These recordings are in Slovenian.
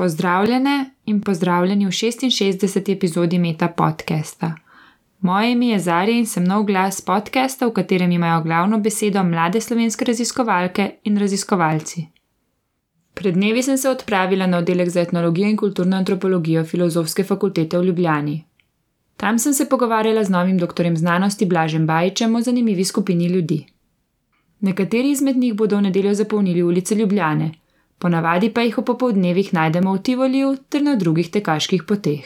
Pozdravljene in pozdravljeni v 66. epizodi Meta podcasta. Moje ime je Zarja in sem nov glas podcasta, v katerem imajo glavno besedo mlade slovenske raziskovalke in raziskovalci. Pred dnevi sem se odpravila na oddelek za etnologijo in kulturno antropologijo Filozofske fakultete v Ljubljani. Tam sem se pogovarjala z novim doktorjem znanosti Blažem Bajčem o zanimivi skupini ljudi. Nekateri izmed njih bodo v nedeljo zapolnili ulice Ljubljane, ponavadi pa jih v popoldnevih najdemo v Tivoliju ter na drugih tekaških poteh.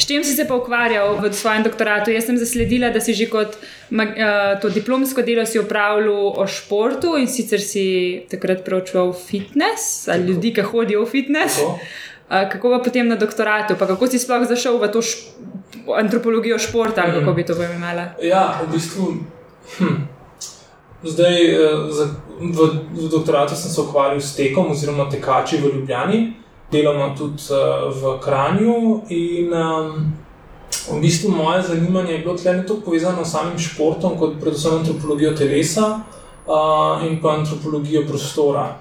S čim si se pa ukvarjal v svojem doktoratu? Jaz sem zasledila, da si že kot uh, to diplomsko delo si opravljal o športu in sicer si takrat preučeval fitness ali ljudi, ki hodijo v fitness. Uh, kako pa potem na doktoratu, pa kako si sploh zašel v to antropologijo športa, ali kako bi to poimela? Ja, v bistvu Hm. Zdaj, eh, v, v doktoratu sem se ukvarjal s tekom, oziroma tekači v Ljubljani, delamo tudi eh, v Kranju. In um, v bistvu moje zanimanje je bilo tle ne toliko povezano s samim športom, kot predvsem antropologijo telesa uh, in pa antropologijo prostora,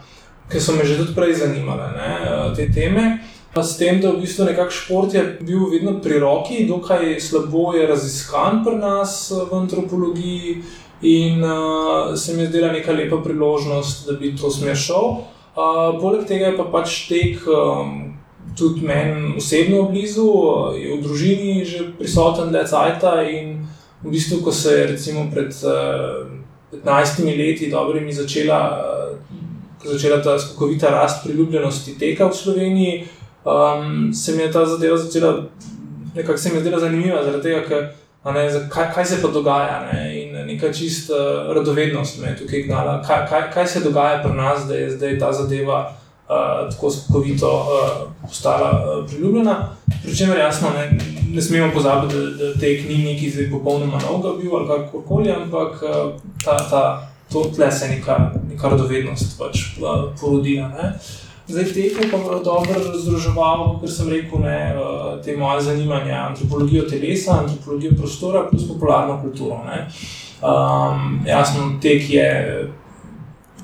ki so me že tudi prej zanimale ne, te teme. S tem, da v bistvu nekakšen šport je bil vedno pri roki, dokaj slabo je raziskan pri nas v antropologiji, in uh, se mi je zdela neka lepa priložnost, da bi to smer šel. Uh, poleg tega je pa pač tek um, tudi meni osebno blizu, je v družini že prisoten le cajta in v bistvu, ko se je recimo pred uh, 15 leti dobrimi začela. Uh, Začela ta skokovita rast priljubljenosti teka v Sloveniji, um, se mi je ta zadeva začela, nekako se mi je zdela zanimiva, zaradi tega, ker, ne, kaj, kaj se pa dogaja. Ne, in neka čista uh, radovednost me je tukaj gnala, kaj, kaj, kaj se dogaja pri nas, da je zdaj ta zadeva uh, tako skokovito uh, postala uh, priljubljena. Pričemer, jasno, ne, ne smemo pozabiti, da, da te knjige neki zdaj popolnoma novega bil ali kakorkoli, ampak uh, ta, ta, to tle se neka, neka radovednost pač uh, porodila. Ne. Zdaj, tekel pa je dobro združeval, kot sem rekel, ne, eh, te moje zanimanja, antropologijo telesa, antropologijo prostora, plus popularno kulturo. Um, jasno, tek je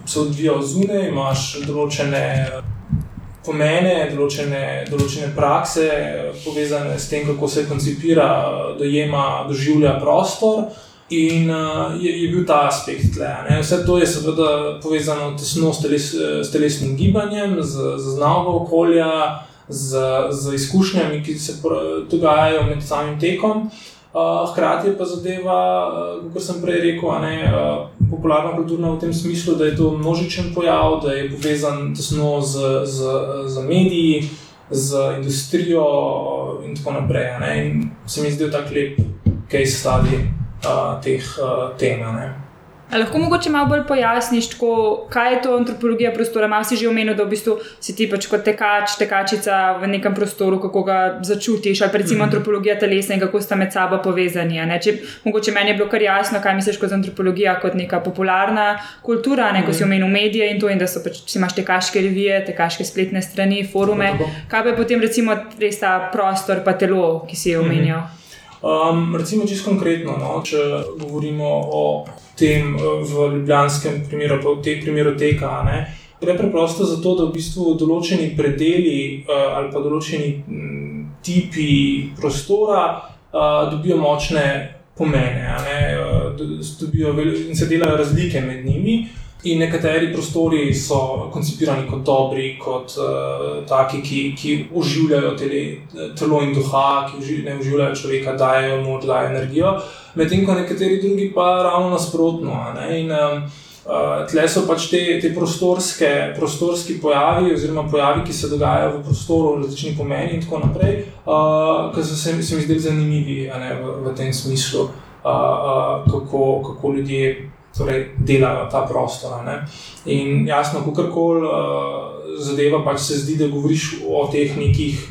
se odvijal zunaj, imaš določene pomene, določene, določene prakse, povezane s tem, kako se koncipira, dojema, doživlja prostor. In uh, je, je bil ta aspekt. Ne? Vse to je seveda povezano tesno s, teles, s telesnim gibanjem, z, z znavo okolja, z, z izkušnjami, ki se dogajajo med samim tekom. Uh, hkrati pa zadeva, uh, kot sem prej rekel, ne, uh, popularna kultura v tem smislu, da je to množičen pojav, da je povezan tesno z, z, z mediji, z industrijo in tako naprej. In se mi zdi, da je tako lep case study uh, teh uh, tem. Lahko mogoče malo bolj pojasniš, tako, kaj je to antropologija prostora? Malo si že omenil, da v bistvu si ti pač kot tekač, tekačica v nekem prostoru, kako ga začutiš, ali recimo mm -hmm. antropologija telesa in kako sta med sabo povezani. Če, mogoče meni je bilo kar jasno, kaj misliš kot antropologija, kot neka popularna kultura, ne, ko mm -hmm. si omenil medije in to, in da so pač, imaš tekaške revije, tekaške spletne strani, forume. Kaj pa je potem recimo res ta prostor, pa telo, ki si jo omenjal? Mm -hmm. Um, recimo, čisto konkretno, no, če govorimo o tem eh, v ljubljanskem primeru, pa v tem primeru teka. Ne, gre preprosto za to, da v bistvu določeni predeli uh, ali pa določeni m, mm, tipi prostora uh, dobijo močne pomene, ne, uh, dobijo in se delajo razlike med njimi. In nekateri prostori so koncipirani kot dobri, kot uh, taki, ki, ki oživljajo tele, telo in duha, ki uži, ne oživljajo človeka, dajo mu odlaj energijo, medtem ko nekateri drugi pa ravno nasprotno. In um, uh, tle so pač te, te prostorske, prostorski pojavi, oziroma pojavi, ki se dogajajo v prostoru, različni pomeni in tako naprej, uh, ki so se, se mi zdeli zanimivi ne, v, v tem smislu, uh, uh, kako, kako ljudje torej, delajo ta prostor. Ne? In jasno, kako koli uh, zadeva, pač se zdi, da govoriš o teh nekih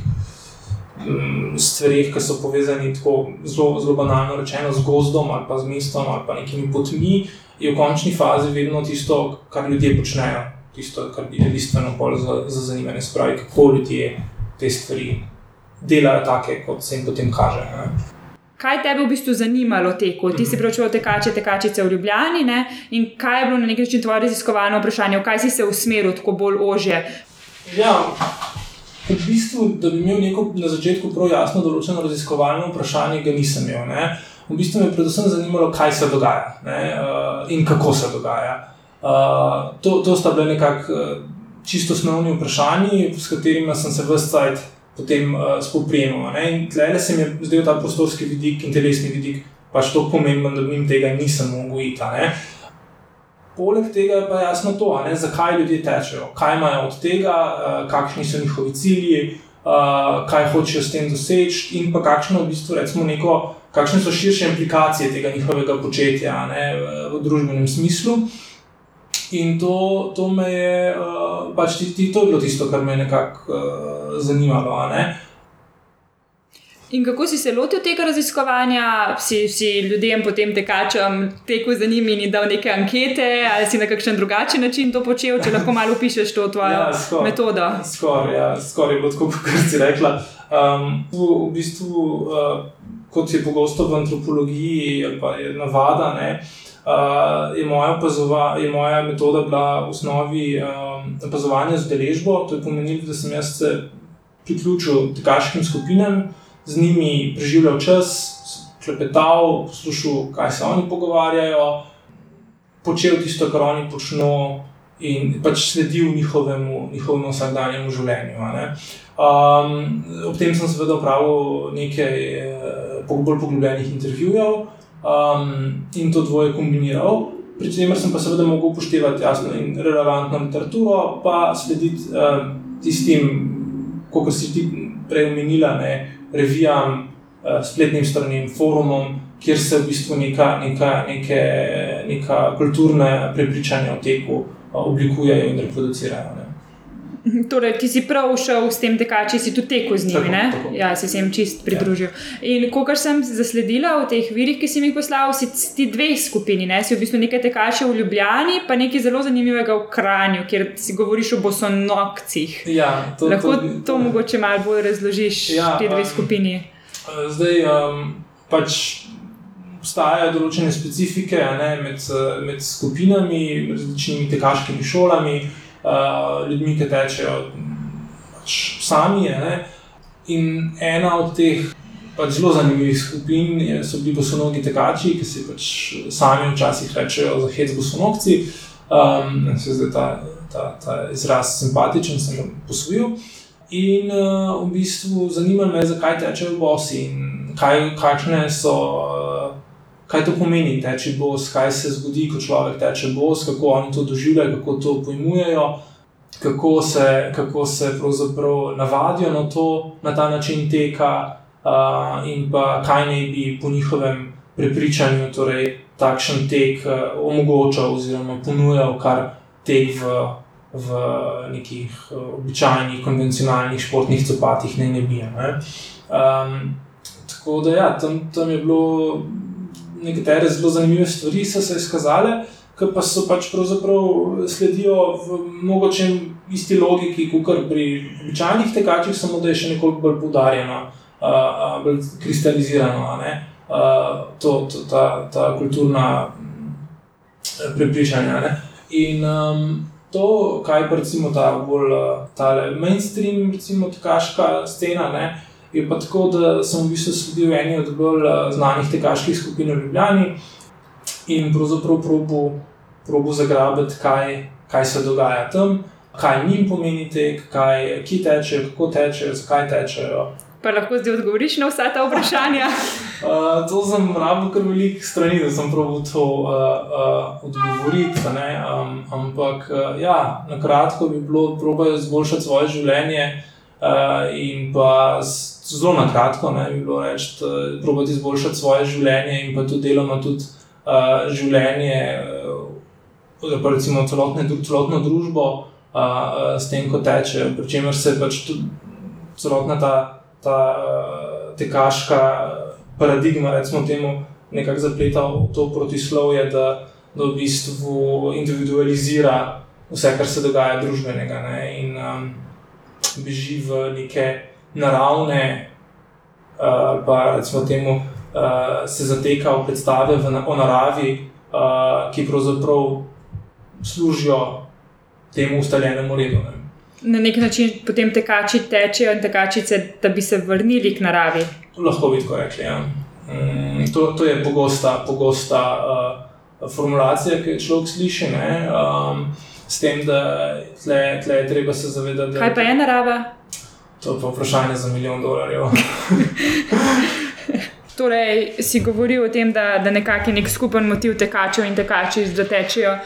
um, stvarih, ki so povezani tako zelo, zelo banalno rečeno z gozdom ali pa z mestom ali pa nekimi potmi, je v končni fazi vedno tisto, kar ljudje počnejo. Tisto, kar je bistveno bolj za, za zanimanje, spravi, kako ljudje te stvari delajo, take, kot se jim potem kaže. Ne? Kaj te je v bistvu zanimalo teku? Ti si preučeval tekače, tekačice v Ljubljani ne? in kaj je bilo na nek način tvoje raziskovalno vprašanje, v kaj si se usmeril tako bolj ože? Ja, v bistvu, da bi imel neko na začetku prav jasno določeno raziskovalno vprašanje, ga nisem imel. Ne? V bistvu me je predvsem zanimalo, kaj se dogaja ne? uh, in kako se dogaja. Uh, to, to sta bile nekako uh, čisto osnovni vprašanji, s katerimi sem se vse čas potem uh, spoprijemal. In tle se mi je zdel ta prostorski vidik in telesni vidik pač tako pomemben, da jim tega nisem mogel iti. Poleg tega je pa jasno to, ne, zakaj ljudje tečejo, kaj imajo od tega, uh, kakšni so njihovi cilji, uh, kaj hočejo s tem doseči, in pa kakšno v bistvu recimo neko. Kakšne so širše implikacije tega njihovega početja ne, v družbenem smislu? In to, to me je, pač ti, ti, to je bilo tisto, kar me je nekako uh, zanimalo. Ne? In kako si se lotil tega raziskovanja, si, si ljudem, potem tekačem, tekel za njimi in dal neke ankete, ali si na kakšen drugačen način to počel, če lahko malo opišeš to tvojo ja, skor, metodo? Skoraj ja, skor je bilo tako, kot si rekla. Um, v, v bistvu, uh, kot je pogosto v antropologiji, ali pa je navada. Ne, uh, je, moja opazova, je moja metoda bila v osnovi um, opazovanja z deležbo. To je pomenilo, da sem jaz se priključil tekaškim skupinam, z njimi preživljal čas, klepetal, poslušal, kaj se oni pogovarjajo, počel tisto, kar oni počnejo. In pač sledil njihovemu, njihovemu vsakdanjemu življenju. Um, ob tem sem seveda opravil nekaj eh, bolj poglobljenih intervjujev, um, in to dvoje kombiniral. Pri čemer sem pa seveda mogel upoštevati jasno in relevantno literaturo, pa slediti um, tistim, kot si ti prej omenila, ne, revijam, uh, spletnim stranim, forumom, kjer se v bistvu neka, neka, neke, neka kulturna prepričanja o teku uh, oblikujejo in reproducirajo. Ne. Torej, ti si prav šel s tem tekači, si tudi tekel z njimi. Tako, tako. Ja, si se jim čist pridružil. Ja. In ko sem zasledila v teh virih, ki si mi jih poslal, si ti dve skupini, ne? si v bistvu nekaj tekače v Ljubljani, pa nekaj zelo zanimivega v Kranju, kjer si govoriš o bosonokcih. Ja, to, Lahko to, to mogoče malo bolj razložiš, ja, te dve um, skupini. Zdaj, um, pač. Obstajajo določene specifike ne, med, med skupinami, različnimi tekaškimi šolami, uh, ljudmi, ki tečejo pač sami. Ne? In ena od teh pač zelo zanimivih skupin je, so bili bosonogi tekači, ki si pač sami včasih rečejo za hec bosonogci. Um, se zdaj ta, ta, ta izraz simpatičen, sem ga posvojil. In uh, v bistvu zanima me, zakaj tečejo bosi in kaj, kakšne so. Uh, kaj to pomeni, teči bos, kaj se zgodi, ko človek teče bos, kako oni to doživljajo, kako to pojmujejo, kako se, kako se pravzaprav navadijo na, to, na ta način teka, uh, in pa kaj naj bi po njihovem prepričanju torej, takšen tek uh, omogočal, oziroma ponujal, kar tek v. V nekih običajnih, konvencionalnih športnih copatih, ne, ne bi. Ne. Um, tako da, ja, tam, tam je bilo nekatere zelo zanimive stvari so se izkazale, ki pa so pač pravzaprav sledijo v mogoče isti logiki, kot pri običajnih tekačih, samo da je še nekoliko bolj poudarjeno, uh, bolj kristalizirano uh, to, to, ta, ta kulturna prepričanja. Ne? In um, to, kaj pa recimo ta bolj ta mainstream, recimo tekaška scena. Ne? Je pa tako, da sem v bistvu sledil eni od bolj eh, znanih tekaških skupin v Ljubljani in pravzaprav probo, probo zagrabiti, kaj, kaj se dogaja tam, kaj njim pomeni tek, kaj, ki tečejo, kako tečejo, zakaj tečejo. Pa lahko zdaj odgovoriš na vsa ta vprašanja? uh, to sem rabo kar velik strani, da sem prav to uh, uh, odgovoriti. Um, ampak uh, ja, na kratko bi bilo, probajo izboljšati svoje življenje uh, in pa zelo na kratko, ne bi bilo reči, da probati izboljšati svoje življenje in pa tudi deloma tudi uh, življenje, uh, pa recimo celotne, celotno družbo uh, s tem, ko teče, pri čemer se pač tudi celotna ta, ta uh, tekaška paradigma, recimo temu, nekako zapleta v to protislovje, da, da v bistvu individualizira vse, kar se dogaja družbenega. Ne, in, um, Beži v neke naravne, uh, pa recimo temu uh, se zateka v predstave v, o naravi, uh, ki pravzaprav služijo temu ustaljenemu redu. Ne. Na nek način potem tekači tečejo in tekačice, da bi se vrnili k naravi. Lahko bi tako rekli. Ja. Mm, to, to je pogosta, pogosta uh, formulacija, ki jo človek sliši. Um, s tem, da tle, tle je treba se zavedati. Da, Kaj pa je narava? To je pa vprašanje za milijon dolarjev. torej, si govoril o tem, da, da nekako je nek skupen motiv tekačev in tekači, da tečejo.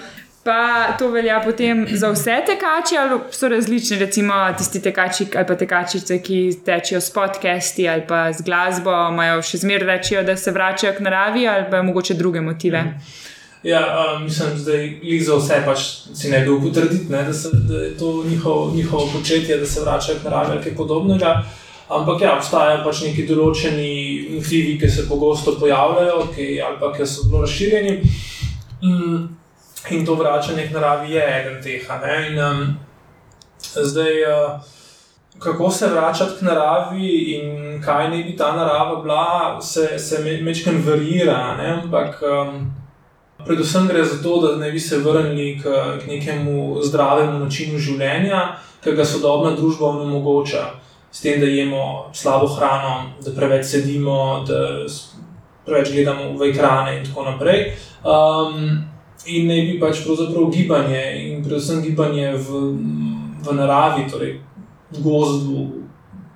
Pa to velja potem za vse tekače, ali so različni, recimo tisti tekači ali pa tekačice, ki tečejo s podcasti ali pa z glasbo, imajo še zmeraj rečijo, da se vračajo k naravi ali pa mogoče druge motive. Ja, uh, mislim, da jih za vse pač si ne bi bil potrditi, da, da je to njihov, njihovo početje, da se vračajo k naravi ali kaj podobnega. Ampak ja, obstajajo pač neki določeni motivi, ki se pogosto pojavljajo, ki, ali pa ki so zelo razširjeni. Mm. In to vračanje k naravi je eden teh. In, um, zdaj, uh, kako se vračati k naravi in kaj naj bi ta narava bila, se, se mečkam varira. Ne? Ampak um, predvsem gre za to, da ne bi se vrnili k, k nekemu zdravemu načinu življenja, ki ga sodobna družba onemogoča. S tem, da jemo slabo hrano, da preveč sedimo, da preveč gledamo v ekrane in tako naprej. Um, in ne bi pač pravzaprav gibanje, in predvsem gibanje v, v naravi, torej v gozdu,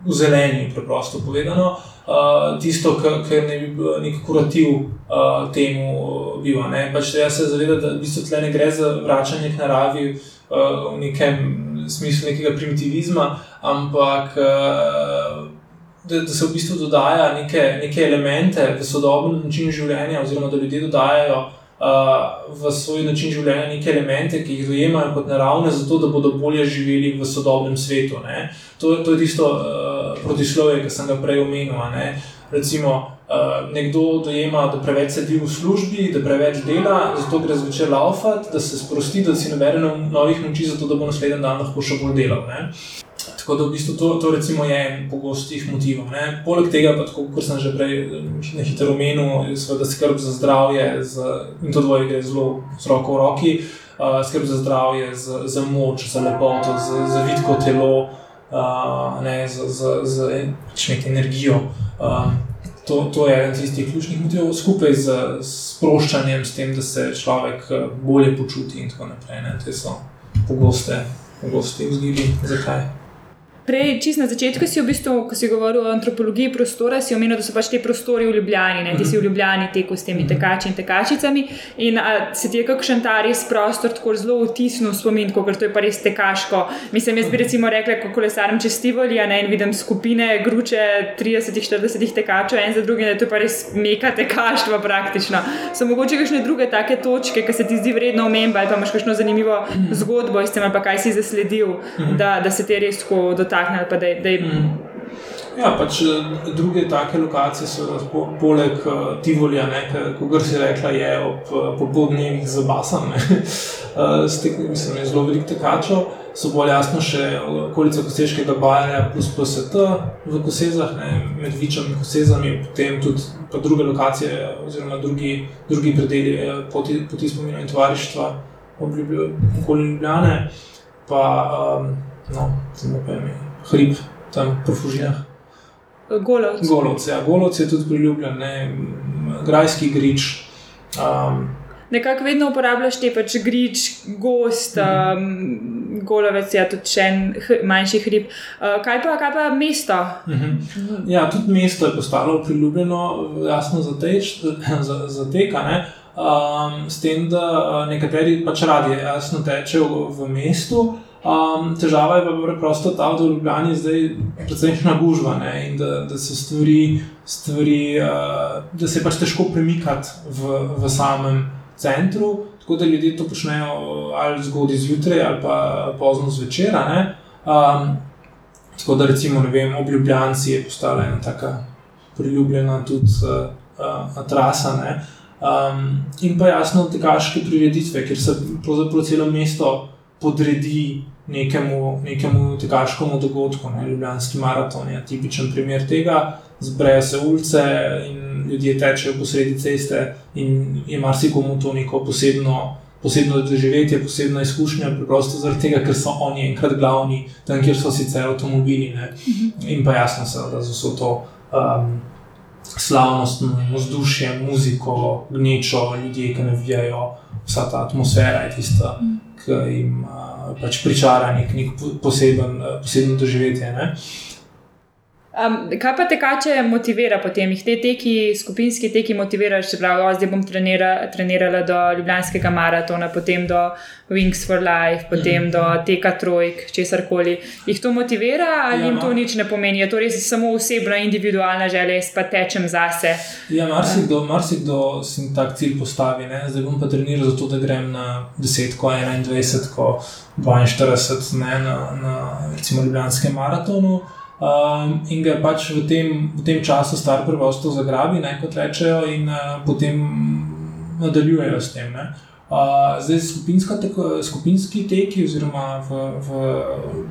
v zeleni, preprosto povedano, uh, tisto, kar ne bi bil nek kurativ uh, temu biva. Pač treba se zavedati, da v bistvu tle ne gre za vračanje k naravi uh, v nekem smislu nekega primitivizma, ampak. Uh, Da, da se v bistvu dodaja neke, neke elemente v sodobnem načinu življenja, oziroma da ljudje dodajajo uh, v svoj način življenja neke elemente, ki jih dojemajo kot naravne, zato da bodo bolje živeli v sodobnem svetu. To, to je tisto uh, protislovje, ki sem ga prej omenil. Recimo, uh, nekdo dojema, da preveč sedi v službi, da preveč dela, zato gre zvečer laufati, da se sprosti, da si nabere novih moči, zato da bo naslednji dan lahko še bolj delal. Ne? Tako da v bistvu to, to je en pogostih motivov. Ne? Poleg tega, pa, tako, kot sem že prej na hitro omenil, je skrb za zdravje z, in to dvoje gre zelo z roko v roki. Uh, skrb za zdravje, za, za moč, za lepoto, za, za vidko telo, uh, ne, za, za, za pač neko energijo. Uh, to, to je eden tistih ključnih motivov, skupaj z sproščanjem, s tem, da se človek bolje počuti in tako naprej. Ne. Te so pogoste, pogoste vzgibi. Zakaj? Prej, čist na začetku, si v bistvu, ko si govoril o antropologiji prostora, si omenil, da so pač te prostori v Ljubljani, ne? ti si v Ljubljani tekel s temi tekači in tekačicami. In a, se ti je kakšen ta res prostor tako zelo vtisnil v spomin, ker to je pa res tekaško. Mislim, jaz bi recimo rekla, ko kolesarjem čez Tivoli in vidim skupine gruče 30-40 tekačev, en za drugim, da to je pa res meka tekaštva praktično. So mogoče kakšne druge take točke, ki se ti zdi vredno omemba ali pa imaš kakšno zanimivo zgodbo s tem ali pa kaj si zasledil, da, da se te res tako dotakneš dotaknili. Da je, da je... Mm. Ja, pač eh, druge take lokacije so po, poleg uh, Tivolja, kot si rekla, je ob uh, popodnevih zabasanj, uh, mislim, je zelo veliko tekačev. So bolj jasno še okolice Koseškega baja, plus PST v Kosezah, ne, med Vičem in Kosezami, potem tudi druge lokacije, oziroma drugi, drugi predeli poti, poti spomina in tovarištva okoli Ljubljane. Pa, um, no, ime, hrib tam po Fužinah. Golovci. Golovci, ja, Golovci je tudi priljubljen, ne, grajski grič. Um, Nekako vedno uporabljaš te pač grič, gost, um, golovec, ja, tudi še en manjši hrib. Uh, kaj, pa, kaj pa mesto? Uh mhm. -huh. Ja, tudi mesto je postalo priljubljeno, jasno, za, teč, za, za teka. Ne? Um, s tem, da uh, nekateri pač radi jasno tečejo v mestu. Um, težava je pa preprosto ta, da v Ljubljani zdaj precejšnja gužva in da, da se stvari, stvari uh, da se pač težko premikati v, v samem centru. Tako da ljudje to počnejo ali zgodaj zjutraj ali pa pozno zvečer. Um, tako da recimo vem, ob Ljubljanci je postala ena tako priljubljena tudi uh, uh, trasa. Um, in pa jasno, tekaške prireditve, ker se pravzaprav celo mesto podredi nekemu, nekemu tekaškemu dogodku. Ne? Ljubljanski maraton je tipičen primer tega. Zbrejo se ulice in ljudje tečejo po sredi ceste in je marsikomu to neko posebno. Posebno doživetje, posebna izkušnja, preprosto zaradi tega, ker so oni enkrat glavni, tam, kjer so sicer avtomobili. Ne? In pa jasno, seveda, da so to um, slavnostno vzdušje, muziko, gnečo, ljudje, ki navijajo, vsa ta atmosfera je tista, ki jim uh, pač pričara nek, nek poseben, uh, poseben doživetje. Ne? Um, kaj pa tekače motivira potem, jih te teki, skupinski teki motivirajo, če pravijo, zdaj bom trenira, trenirala do Ljubljanskega maratona, potem do Wings for Life, potem do teka trojk, česar koli. Jih to motivira ali ja, jim to no. nič ne pomeni? Je to res samo osebna, individualna želja, jaz pa tečem zase? Ja, marsikdo, marsikdo si tak cilj postavi. Ne? Zdaj bom pa treniral zato, da grem na 10, 21, 42, ne, na, na recimo Ljubljanskem maratonu. Um, in ga pač v tem, v tem času star preprosto zagrabi, ne, kot rečejo, in uh, potem nadaljujejo s tem. Uh, zdaj, tako, skupinski teki, oziroma v, v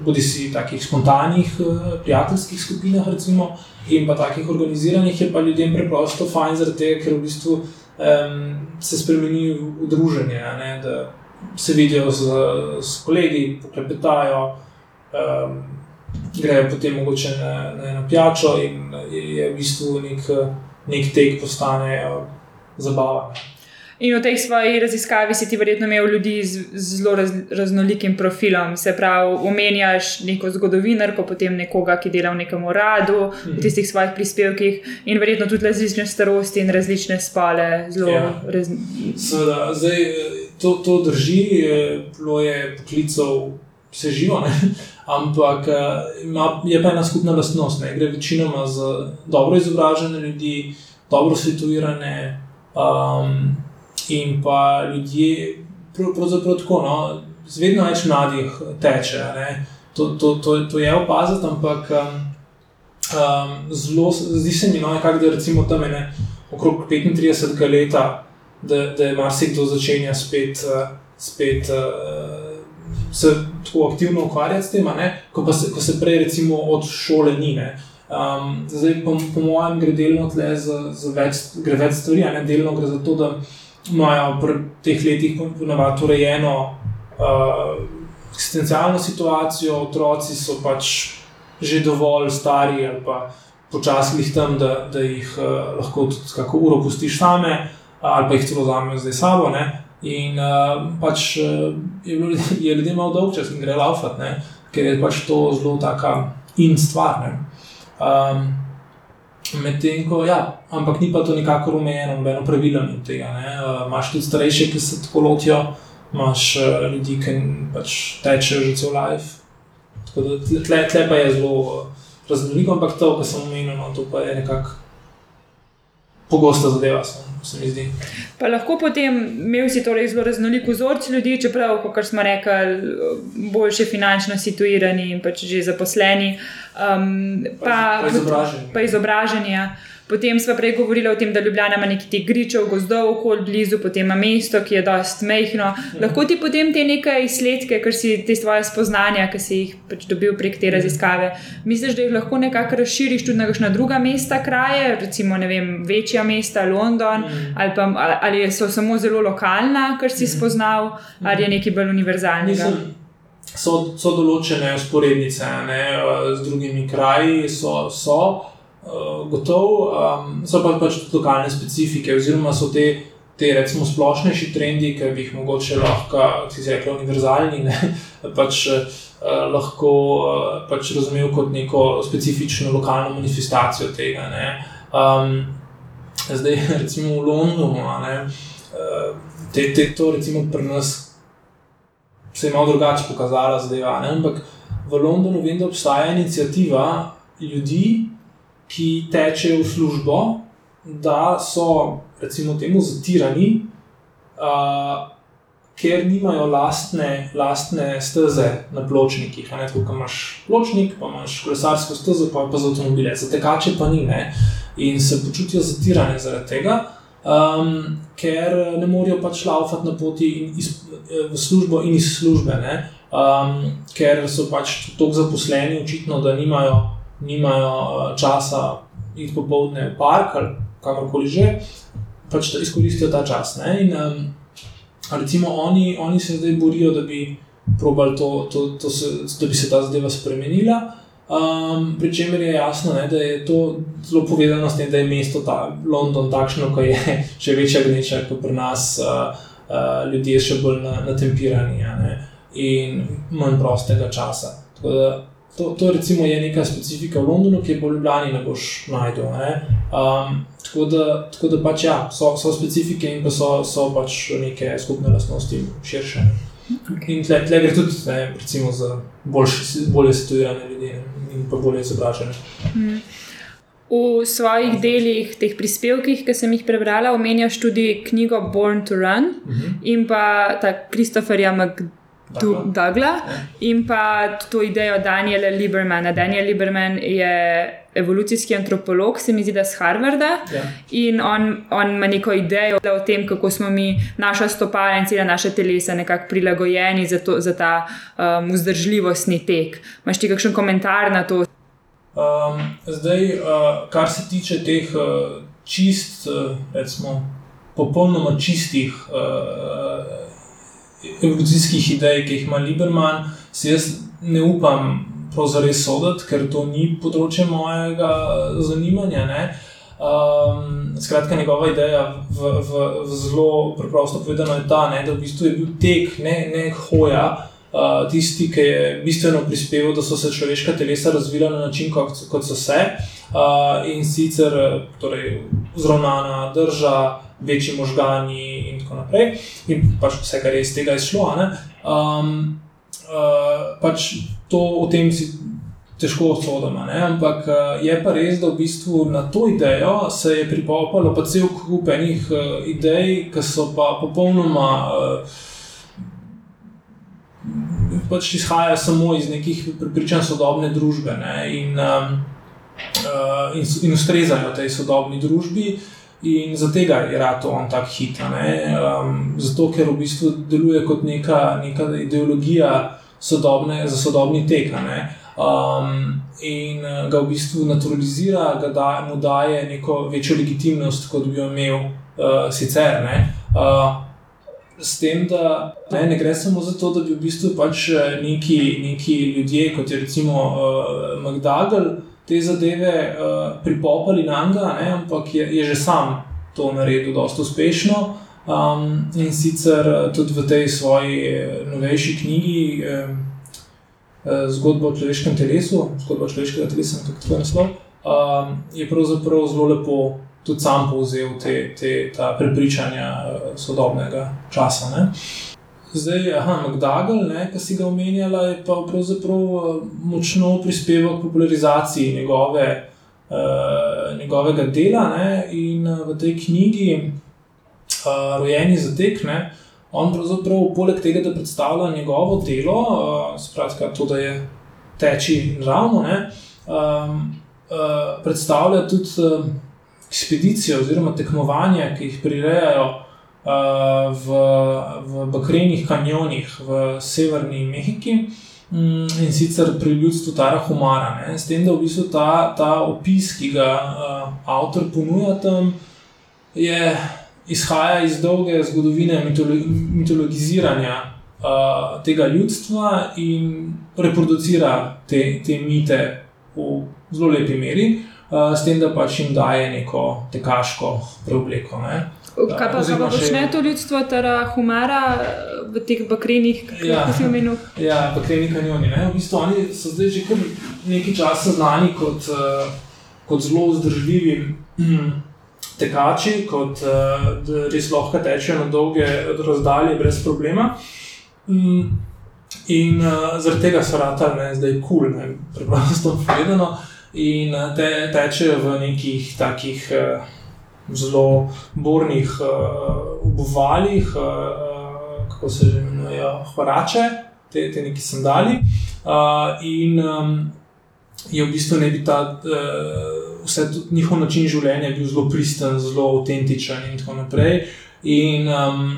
bodi si takih spontanih, uh, prijateljskih skupinah, recimo, in pa takih organiziranih, je pa ljudem preprosto fajn, zaradi tega, ker v bistvu um, se spremeni v druženje, ne, da se vidijo z, z kolegi, poklepetajo. Um, grejo potem mogoče na, na eno pijačo in je, je v bistvu nek, nek tek postane zabaven. In v tej svoji raziskavi si ti verjetno imel ljudi z zelo raz, raznolikim profilom. Se pravi, omenjaš neko zgodovinarko, potem nekoga, ki dela v nekem uradu, mm. v tistih svojih prispevkih, in verjetno tudi različne starosti in različne spole. Ja. Raz... Seveda, zdaj to, to drži, bilo je poklical vse živo. Ne? ampak eh, ima, je pa ena skupna lastnost. Ne? Gre večinoma za dobro izobražene ljudi, dobro situirane um, in pa ljudje, pravzaprav tako, no, zvedno več mladih teče. To, to, to, to je opaziti, ampak um, um, zelo, zdi se mi, no, nekak, da recimo tam je okrog 35 let, da, da je marsikdo začenja spet. Uh, spet uh, se tako aktivno ukvarjati s tem, ko, se, ko se prej, recimo, od šole ni. Um, zdaj, po, po mojem, gre delno tle za, za več, gre več stvari, ne delno gre za to, da imajo v teh letih ponovadi urejeno uh, eksistencialno situacijo, otroci so pač že dovolj stari ali pa počasni jih tam, da, da jih uh, lahko tudi kako uro pustiš same. Ali pa jih celo vzamem zdaj sabo, ne? In uh, pač uh, je, bilo, je ljudem malo dolg čas in gre laufat, ne? ker je pač to zelo taka in stvar. Um, Medtem ko, ja, ampak ni pa to nikakor omejeno, nobeno pravilo ni tega. Uh, imaš tudi starejše, ki se tako lotijo, imaš uh, ljudi, ki pač tečejo že cel life. Tako da tle, tle pa je zelo raznoliko, ampak to, kar sem omenil, no, to pa je nekako pogosta zadeva. Pa lahko potem imel si torej zelo raznolik vzorc ljudi, čeprav, kot smo rekli, boljše finančno situirani in pač že zaposleni. Um, pa, pa izobraženi. Pa izobraženi ja. Potem smo prej govorili o tem, da Ljubljana ima nekaj teh gričev, gozdov okoli blizu, potem ima mesto, ki je dost mehko. Lahko ti potem te nekaj izsledke, ker si te svoje spoznanja, ki si jih pač dobil prek te raziskave, misliš, da jih lahko nekako razširiš tudi na kakšna druga mesta, kraje, recimo vem, večja mesta, London, ali, pa, ali so samo zelo lokalna, kar si spoznal, ali je nekaj bolj univerzalnega. So, so določene usporednice ne, z drugimi kraji, so. so. Eh, gotov, um, so pa pač tudi lokalne specifike, oziroma so te, te recimo, splošnejši trendi, ki bi jih mogoče lahko, ki se reče, univerzalni, ne, pač, uh, lahko uh, pač razumel kot neko specifično lokalno manifestacijo tega. Um, zdaj, recimo v Londonu, ne, uh, te, te, to recimo pri nas. Se je malo drugače pokazala zdaj, ampak v Londonu vem, da obstaja inicijativa ljudi, ki tečejo v službo, da so, recimo, temu zatirani, uh, ker nimajo lastne, lastne steze na pločnikih. Tako kot imaš pločnik, pa imaš kolesarsko stezo, pa pa za avtomobile, za tekače pa ni. Ne? In se počutijo zatirani zaradi tega. Um, ker ne morejo pač laufati na poti iz, v službo in iz službe, um, ker so pač tako zaposleni, očitno, da nimajo nimajo eh, časa iti popoldne v park ali kakorkoli že, pač izkoristijo ta čas. Ne? In um, recimo oni, oni se zdaj borijo, da bi, to, to, to se, da bi se ta zadeva spremenila. Um, Pričemer je jasno, ne, da je to zelo povezano s tem, da je mesto ta London takšno, kot je, še večja gneča kot pri nas, uh, uh, ljudje še bolj natempirani ja, in manj prostega časa. Da, to, to recimo je neka specifika v Londonu, ki je po Ljubljani ne boš najdel. Ne. Um, tako, da, tako da pač ja, so, so specifike in pa so, so pač neke skupne lastnosti širše. Okay. In tle, tle gre tudi ne, recimo, za boljše, bolje situirane ljudi in pa bolje izobražene. Mm. V svojih delih, teh prispevkih, ki sem jih prebrala, omenjaš tudi knjigo Born to Run uh mhm. -huh. in pa ta Kristoferja McDougla ja. in pa to idejo Daniela Libermana. Daniel Liberman je evolucijski antropolog, se mi zdi, da z Harvarda. Ja. In on, on ima neko idejo o tem, kako smo mi, naša stopala in cela naša telesa, nekako prilagojeni za, to, za ta um, vzdržljivostni tek. Imáš ti kakšen komentar na to? Um, zdaj, uh, kar se tiče teh uh, čist, uh, recimo, popolnoma čistih uh, evolucijskih idej, ki jih ima Liberman, si jaz ne upam pravzaprav soditi, ker to ni področje mojega zanimanja. Um, skratka, njegova ideja v, v, v zelo preprosto povedano je ta, ne, da v bistvu je bil tek, ne, ne hoja. Uh, tisti, ki je bistveno prispeval, da so se človeška telesa razvila na način, kot, kot so se, uh, in sicer torej, zravnana drža, večji možgani, in tako naprej, in pač vse, kar je iz tega izšlo. Um, uh, pač to o tem si težko sodimo. Ampak uh, je pa res, da v bistvu na to idejo se je pripopalo pa cel kup enih uh, idej, ki so pa popolnoma. Uh, Pač izhaja samo iz nekih prepričanj sodobne družbe ne, in, um, uh, in, in ustrezajo tej sodobni družbi, in zato je rado on tako hiter. Um, zato, ker v bistvu deluje kot neka, neka ideologija, sodobne, za sodobni tek. Um, in eh, ga v bistvu naturalizira, ga da, mu daje neko večjo legitimnost, kot bi jo imel uh, sicer. Uh, s tem, da ne, ne gre samo za to, da bi v bistvu pač neki, neki ljudje, kot je recimo uh, McDougall, te zadeve uh, pripopali na njega, ampak je, je že sam to naredil dosta uspešno. Um, in sicer eh, tudi v tej svoji eh, novejši knjigi, um, Zgodba o človeškem telesu, zgodba človeškega telesa, kako tako naslov, um, je pravzaprav zelo lepo tudi sam povzel te, te prepričanja sodobnega časa. Ne. Zdaj, aha, McDougall, ki si ga omenjala, je pa pravzaprav močno prispeval k popularizaciji njegove, uh, njegovega dela ne, in v tej knjigi uh, rojeni za tek. Ne? On pravzaprav, poleg tega, da predstavlja njegovo delo, uh, skratka, to, da je teči naravno, um, uh, predstavlja tudi uh, ekspedicijo oziroma tekmovanja, ki jih prirejajo v, v bakrenih kanjonih v severni Mehiki. Mm, in sicer pri ljudstvu Tara Humara, ne? s tem, da v bistvu ta, ta opis, ki ga uh, avtor ponuja tam, je izhaja iz dolge zgodovine mitologiziranja uh, tega ljudstva in reproducira te, te mite v zelo lepi meri, s tem, da pač jim daje neko tekaško preobleko. Ne. Kaj pa se počne to ljudstvo, tera humara v teh bakrenih, ja, kako si omenil? Ja, bakreni kanjoni. Ne? V bistvu oni so zdaj že kar nekaj časa znani kot, uh, kot zelo vzdržljivi. Mm tekači, kot uh, res lahko tečejo na dolge razdalje, brez problema. Mm, in uh, zaradi tega so ratali, zdaj je kul, cool, preprosto povedano. In te tečejo v nekih takih uh, zelo bornih uh, obuvalih, uh, kako se že imenujejo, hrače, te, te neki sandali. Uh, in um, je v bistvu ne bi ta. Uh, vse njihov način življenja je bil zelo pristen, zelo avtentičen in tako naprej. In um,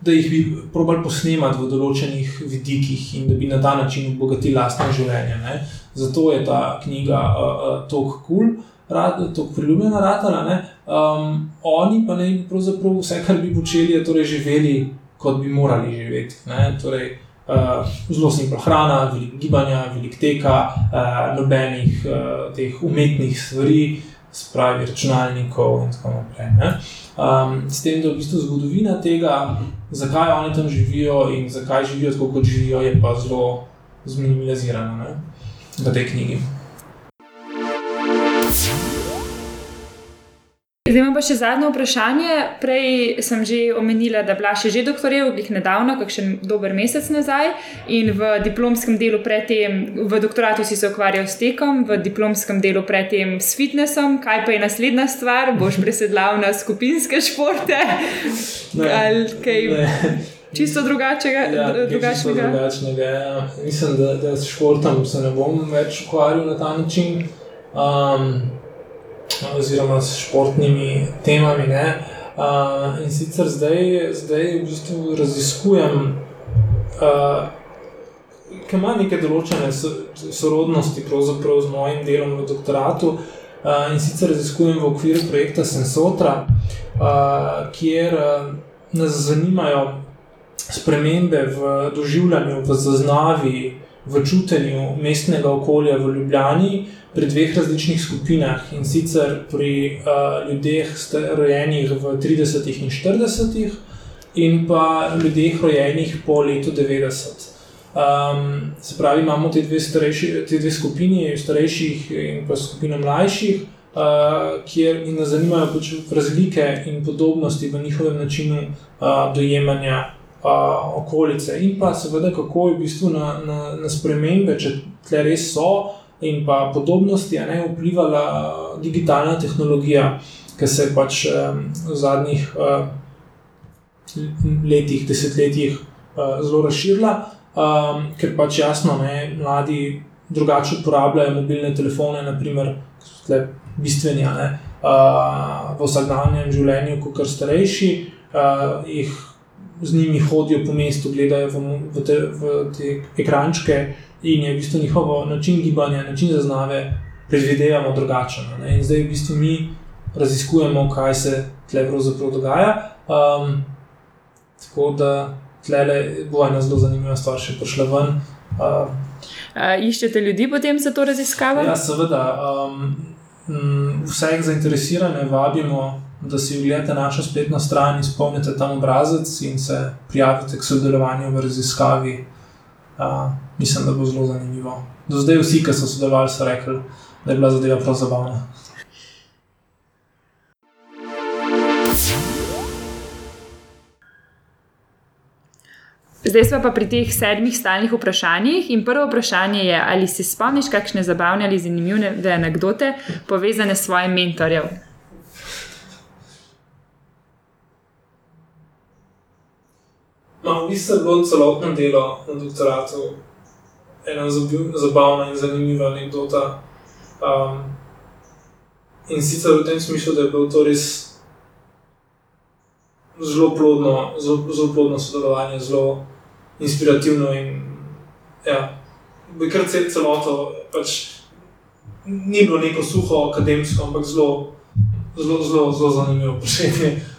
da jih bi probali posnemati v določenih vidikih in da bi na ta način obogatili lastno življenje. Ne? Zato je ta knjiga uh, uh, tako kul, cool, tako priljubljena, ratala, Um, oni pa naj bi pravzaprav vse, kar bi počeli, je torej živeli, kot bi morali živeti. Torej, uh, zelo simpla hrana, veliko gibanja, veliko teka, uh, nobenih uh, teh umetnih stvari, spravi računalnikov in tako naprej. Um, s tem, da je v bistvu zgodovina tega, zakaj oni tam živijo in zakaj živijo tako, kot živijo, je pa zelo zminimalizirana v tej knjigi. Zdaj imam pa še zadnje vprašanje. Prej sem že omenila, da Blaž je že doktoriral, jih nedavno, kakšen dober mesec nazaj. In v diplomskem delu predtem, v doktoratu si se ukvarjal s tekom, v diplomskem delu predtem s fitnessom. Kaj pa je naslednja stvar? Boš presedlal na skupinske športe? Ne, Ali kaj ne. čisto drugačnega? Ja, čisto drugačnega. Ja. Mislim, da, da s športom se ne bom več ukvarjal na ta način, um, oziroma s športnimi temami. ne. Uh, in sicer zdaj, zdaj v bistvu raziskujem, uh, ki ima neke določene so- sorodnosti z mojim delom v doktoratu. Uh, in sicer raziskujem v okviru projekta Sensotra, uh, kjer uh, nas zanimajo spremembe v doživljanju, v zaznavi, v čutenju mestnega okolja v Ljubljani pri dveh različnih skupinah in sicer pri uh, ljudeh, rojenih v 30-ih in 40-ih, in pa ljudeh, rojenih po letu 90. Um, se pravi, imamo te dve, starejši, te dve skupini, starejših in pa skupina mlajših, uh, kjer nas zanimajo pač razlike in podobnosti v njihovem načinu uh, dojemanja uh, okolice, in pa seveda, kako je v bistvu na, na, na spremembe, če tle res so, in pa podobnosti, ne vplivala digitalna tehnologija, ki se pač v zadnjih uh, letih, desetletjih uh, zelo razširila, ker pač jasno, ne, mladi drugače uporabljajo mobilne telefone, naprimer, ki so tle bistveni ne, uh, v vsakdanjem življenju, kot starejši. Uh, jih z njimi hodijo po mestu, gledajo v, v, te, v te ekrančke, in je v bistvu njihov način gibanja, način zaznave, predvidevamo drugačen. a ne. In zdaj v bistvu mi raziskujemo, kaj se tle pravzaprav dogaja. Um, tako da tle bo ena zelo zanimiva stvar še prišla ven. Uh, Uh, iščete ljudi potem za to raziskavo? Ja, seveda. Um, m, vseh zainteresirane vabimo, da si ogledate našo spletno stran, izpolnite tam obrazec in se prijavite k sodelovanju v raziskavi. Uh, mislim, da bo zelo zanimivo. Do zdaj vsi, ki so sodelovali, so rekli, da je bila zadeva prav zabavna. Zdaj smo pa pri teh sedmih stalnih vprašanjih. In prvo vprašanje je, ali se spomniš kakšne zabavne ali zanimive anekdote povezane s svojim mentorjem? No, v bistvu je bilo celotno delo na doktoratu ena zabavna in zanimiva anekdota. Um, in sicer v tem smislu, da je bilo to res zelo plodno, zelo, zelo plodno sodelovanje, zelo inspirativno. In, ja, bi kar cel celoto, pač ni bilo neko suho, akademsko, ampak zelo, zelo, zelo, zelo zanimivo vprašanje.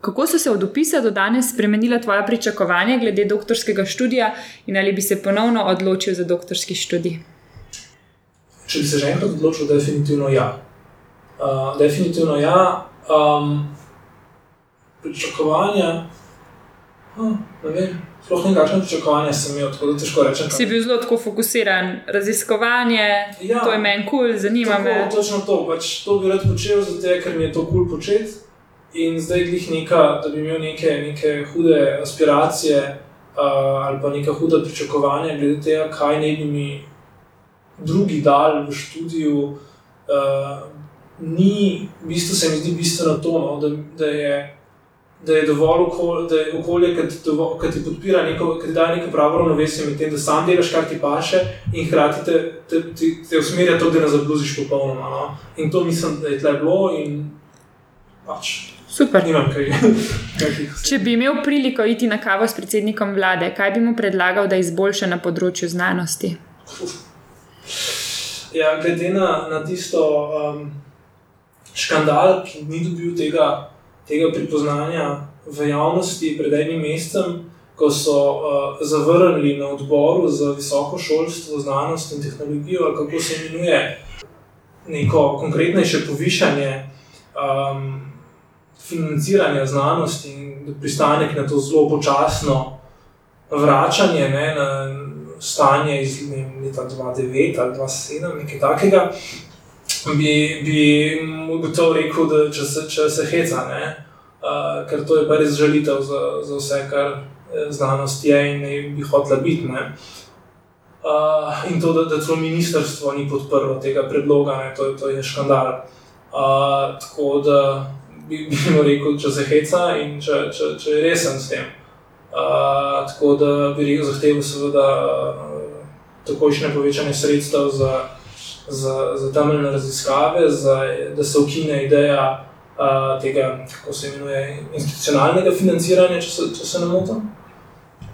Kako so se od opisa do danes spremenila tvoja pričakovanja glede doktorskega študija in ali bi se ponovno odločil za doktorski študij? Če bi se že enkrat odločil, definitivno ja. Uh, definitivno ja. Um, pričakovanja. Hm, ne vem, sploh ne kakšne pričakovanja sem imel, tako da težko rečem. Si bil zelo tako fokusiran, raziskovanje, Ja. to je meni kul, cool, zanima Tako, me. Točno to, pač to bi rad počel, zato ker mi je to kul cool početi. In zdaj glih neka, da bi imel neke, neke hude aspiracije uh, ali pa neka huda pričakovanja glede tega, kaj naj bi mi drugi dal v študiju. Uh, ni, v bistvu se mi zdi bistveno to, no, da, da je. Da je dovolj okolje, da je okolje, ki ti, ti podpira, neko, ki ti daje neko pravo ravnovesje med tem, da sam delaš, kar ti paše, in hkrati te, te, te, te usmerja to, da ne zabluziš popolnoma. No? In to mislim, da je tle bilo, in pač Super. nimam kaj. Če bi imel priliko iti na kavo s predsednikom vlade, kaj bi mu predlagal, da izboljša na področju znanosti? Ja, glede na, na tisto um, škandal, ki ni dobil tega, tega pripoznanja v javnosti pred enim mesecem, ko so uh, zavrnili na odboru za visoko šolstvo, znanost in tehnologijo, kako se imenuje, neko konkretnejše povišanje um, financiranja znanosti in pristanek na to zelo počasno vračanje ne, na stanje iz leta 2009 ali 2007, nekaj takega. Bi, bi mu gotovo rekel, da če se, če se heca, uh, ker to je pa res žalitev za, za vse, kar znanost je in bi hotela biti. Uh, in to, da, da to ministrstvo ni podprlo tega predloga, ne, to, to je škandal. Uh, tako da bi, bi rekel, če se heca in če, če, če je resen s tem. Uh, tako da bi rekel, zahteval seveda takošne povečanje sredstev za, za, za temeljne raziskave, za, da se ukine ideja uh, tega, kako se imenuje, institucionalnega financiranja, če se, če se ne motim.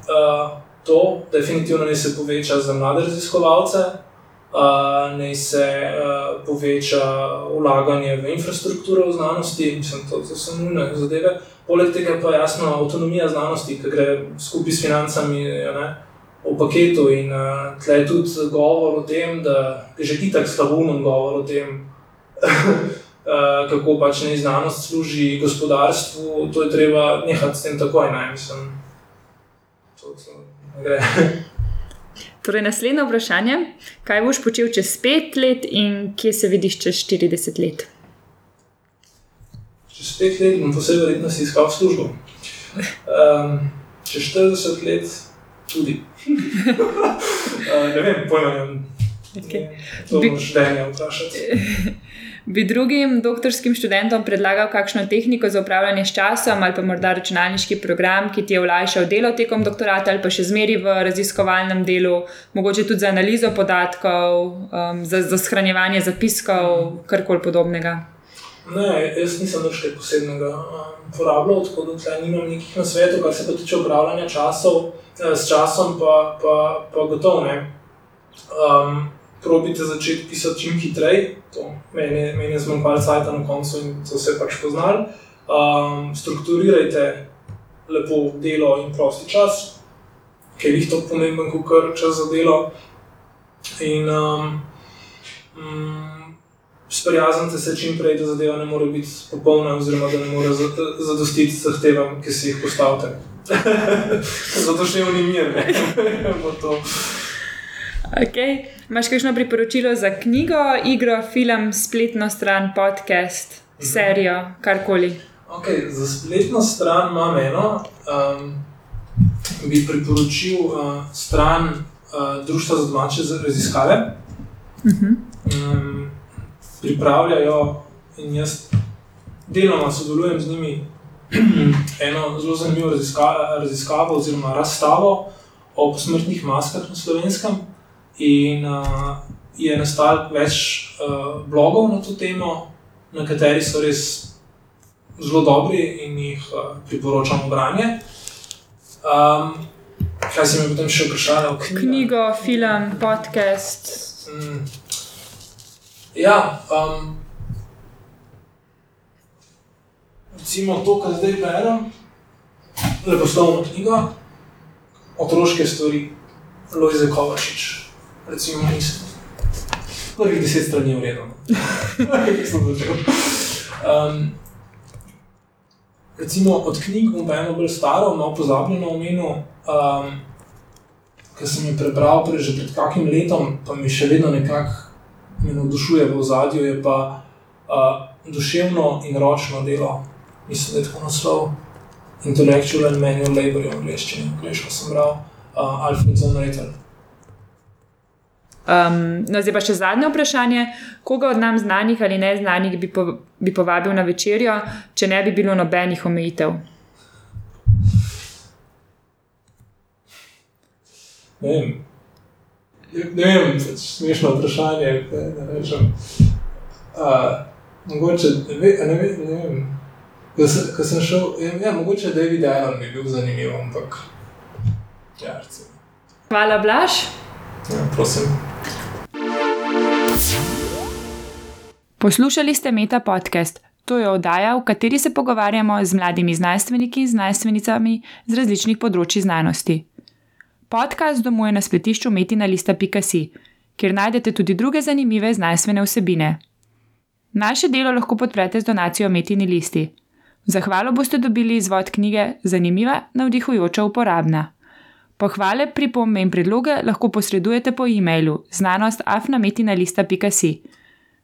Uh, to definitivno ne se poveča za mlade raziskovalce, uh, ne se uh, poveča ulaganje v infrastrukturo v znanosti, mislim, to, to so nujne zadeve. Poleg tega pa je jasno avtonomija znanosti, ki gre skupaj s financami ne, v paketu. In uh, tle je tudi govor o tem, da je že itak slabunen govor o tem. Uh, kako pač ne znanost služi gospodarstvu, to je treba nehati s tem takoj. Ne, mislim, to, to, Torej, naslednje vprašanje. Kaj boš počel čez pet let in kje se vidiš čez 40 let? Čez pet let bom posebej verjetno si iskal službo. Um, čez 40 let tudi. uh, ne vem, pojma ne. Okay. To boš denje vprašati. Bi drugim doktorskim študentom predlagal kakšno tehniko za upravljanje s časom ali pa morda računalniški program, ki ti je olajšal delo tekom doktorata ali pa še zmeri v raziskovalnem delu, mogoče tudi za analizo podatkov, um, za, za shranjevanje zapiskov, karkoli podobnega? Ne, jaz nisem več kaj posebnega uporabljal, um, tako da tukaj nimam nekih nasvetov, kar se pa tiče upravljanja časov, eh, s časom, pa, pa, pa gotovo ne. Um, probite začeti pisati čim hitreje, meni, meni je zmanjkalo cajt na koncu in to se je pač poznalo. Um, strukturirajte lepo delo in prosti čas, ker jih to pomemben, kot kar čas za delo. In um, um, sprijaznite se čim prej, da zadeva ne more biti popolna, oziroma da ne more zadostiti zahtevam, ki si jih postavite. Zato še ne umir, ne bo to. Okay. Imáš kakšno priporočilo za knjigo, igro, film, spletno stran, podcast, mhm. serijo, karkoli? Okay, za spletno stran imam eno. Um, bi priporočil uh, stran uh, Društva za domače raziskave. Uh -huh. um, pripravljajo in jaz deloma sodelujem z njimi eno zelo zanimivo raziskavo, raziskavo oziroma razstavo o posmrtnih maskah na slovenskem. In uh, je nastalo več uh, blogov na to temo, na kateri so res zelo dobri in jih uh, priporočam branje. Um, kaj si mi potem še vprašal? Knjigo, film, podcast. Mm. Ja, um, recimo to, kar zdaj berem, leposlovno knjigo, otroške stvari, Lojze Kovačič recimo, nisem. Prvih deset strani je vredno. um, recimo od knjig bom pa eno bolj staro, malo pozabljeno omenil, um, ki sem jih prebral prej že pred kakim letom, pa mi še vedno nekako navdušuje v ozadju, je pa uh, duševno in ročno delo. Mislim, da je tako naslov. Intellectual and manual labor je v angleščini, angliško sem bral, uh, Alfred Zonreiter. Um, no, zdaj pa še zadnje vprašanje. Koga od nam znanih ali ne znanih bi, po, bi povabil na večerjo, če ne bi bilo nobenih omejitev? Ne vem, ne vem smešno vprašanje. Ne, ne rečem. Uh, mogoče, ne, ne, ve, ne vem. Ko sem, ko sem šel, ja, ja, mogoče David Allen bi bil zanimiv, ampak. Ja, Hvala, Blaž. Ja, prosim. Poslušali ste Meta podcast. To je oddaja, v kateri se pogovarjamo z mladimi znanstveniki in znanstvenicami z različnih področji znanosti. Podcast domuje na spletišču metina.si, kjer najdete tudi druge zanimive znanstvene vsebine. Naše delo lahko podprete z donacijo Metini listi. Zahvalo boste dobili izvod knjige Zanimiva, navdihujoča, uporabna. Pohvale, pripombe in predloge lahko posredujete po e-mailu znanostafnametina.si.